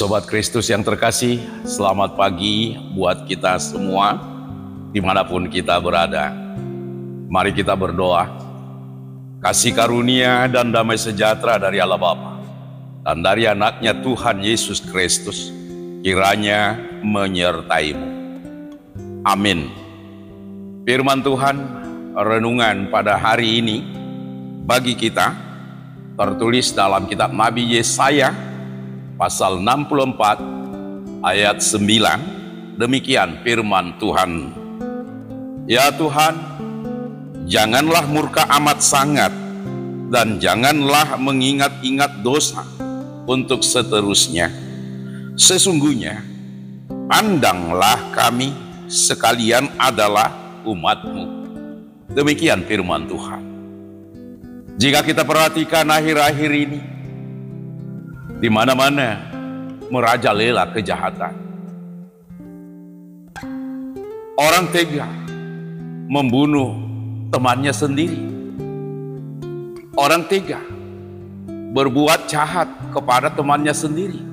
Sobat Kristus yang terkasih, selamat pagi buat kita semua, di mana pun kita berada. Mari kita berdoa. Kasih karunia dan damai sejahtera dari Allah Bapa dan dari anaknya Tuhan Yesus Kristus kiranya menyertaimu. Amin. Firman Tuhan renungan pada hari ini bagi kita tertulis dalam kitab Nabi Yesaya pasal 64 ayat 9 demikian firman Tuhan. Ya Tuhan janganlah murka amat sangat dan janganlah mengingat-ingat dosa untuk seterusnya. Sesungguhnya pandanglah kami sekalian adalah umatmu. Demikian firman Tuhan. Jika kita perhatikan akhir-akhir ini di mana-mana merajalela kejahatan. Orang tega membunuh temannya sendiri. Orang tega berbuat jahat kepada temannya sendiri.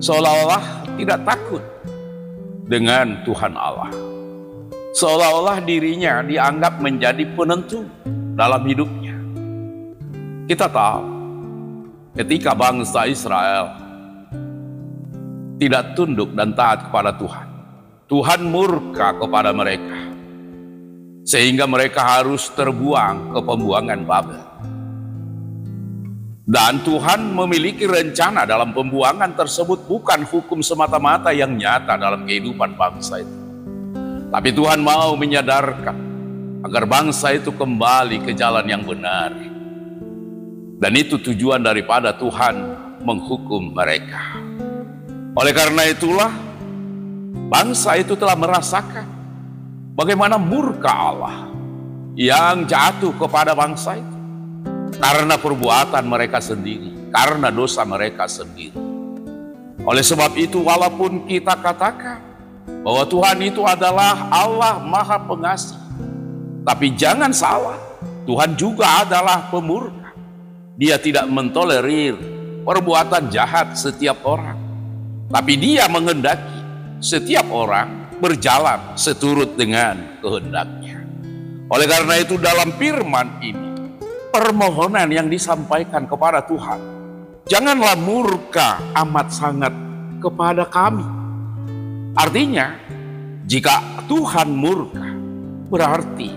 Seolah-olah tidak takut dengan Tuhan Allah. Seolah-olah dirinya dianggap menjadi penentu dalam hidupnya. Kita tahu ketika bangsa Israel tidak tunduk dan taat kepada Tuhan. Tuhan murka kepada mereka. Sehingga mereka harus terbuang ke pembuangan Babel. Dan Tuhan memiliki rencana dalam pembuangan tersebut bukan hukum semata-mata yang nyata dalam kehidupan bangsa itu. Tapi Tuhan mau menyadarkan agar bangsa itu kembali ke jalan yang benar dan itu tujuan daripada Tuhan menghukum mereka. Oleh karena itulah bangsa itu telah merasakan bagaimana murka Allah yang jatuh kepada bangsa itu karena perbuatan mereka sendiri, karena dosa mereka sendiri. Oleh sebab itu walaupun kita katakan bahwa Tuhan itu adalah Allah Maha Pengasih, tapi jangan salah, Tuhan juga adalah pemurka. Dia tidak mentolerir perbuatan jahat setiap orang. Tapi dia mengendaki setiap orang berjalan seturut dengan kehendaknya. Oleh karena itu dalam firman ini, permohonan yang disampaikan kepada Tuhan, janganlah murka amat sangat kepada kami. Artinya, jika Tuhan murka, berarti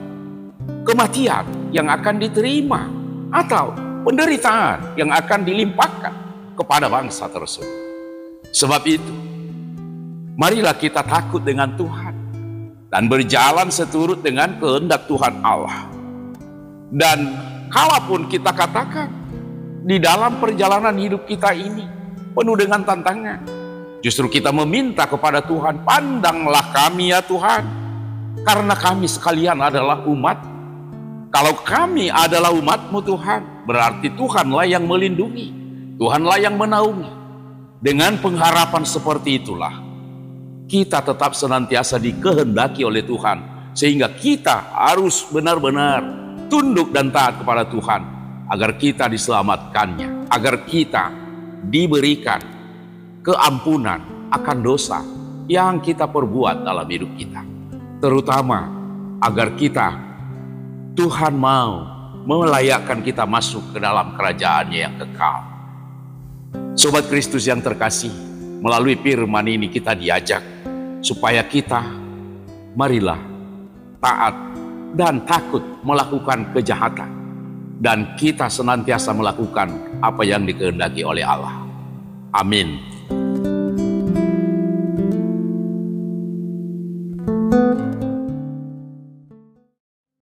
kematian yang akan diterima atau penderitaan yang akan dilimpahkan kepada bangsa tersebut. Sebab itu, marilah kita takut dengan Tuhan dan berjalan seturut dengan kehendak Tuhan Allah. Dan kalaupun kita katakan di dalam perjalanan hidup kita ini penuh dengan tantangan, justru kita meminta kepada Tuhan, pandanglah kami ya Tuhan, karena kami sekalian adalah umat kalau kami adalah umatmu Tuhan, berarti Tuhanlah yang melindungi, Tuhanlah yang menaungi. Dengan pengharapan seperti itulah, kita tetap senantiasa dikehendaki oleh Tuhan. Sehingga kita harus benar-benar tunduk dan taat kepada Tuhan. Agar kita diselamatkannya, agar kita diberikan keampunan akan dosa yang kita perbuat dalam hidup kita. Terutama agar kita Tuhan mau melayakkan kita masuk ke dalam kerajaannya yang kekal. Sobat Kristus yang terkasih, melalui firman ini kita diajak supaya kita marilah taat dan takut melakukan kejahatan dan kita senantiasa melakukan apa yang dikehendaki oleh Allah. Amin.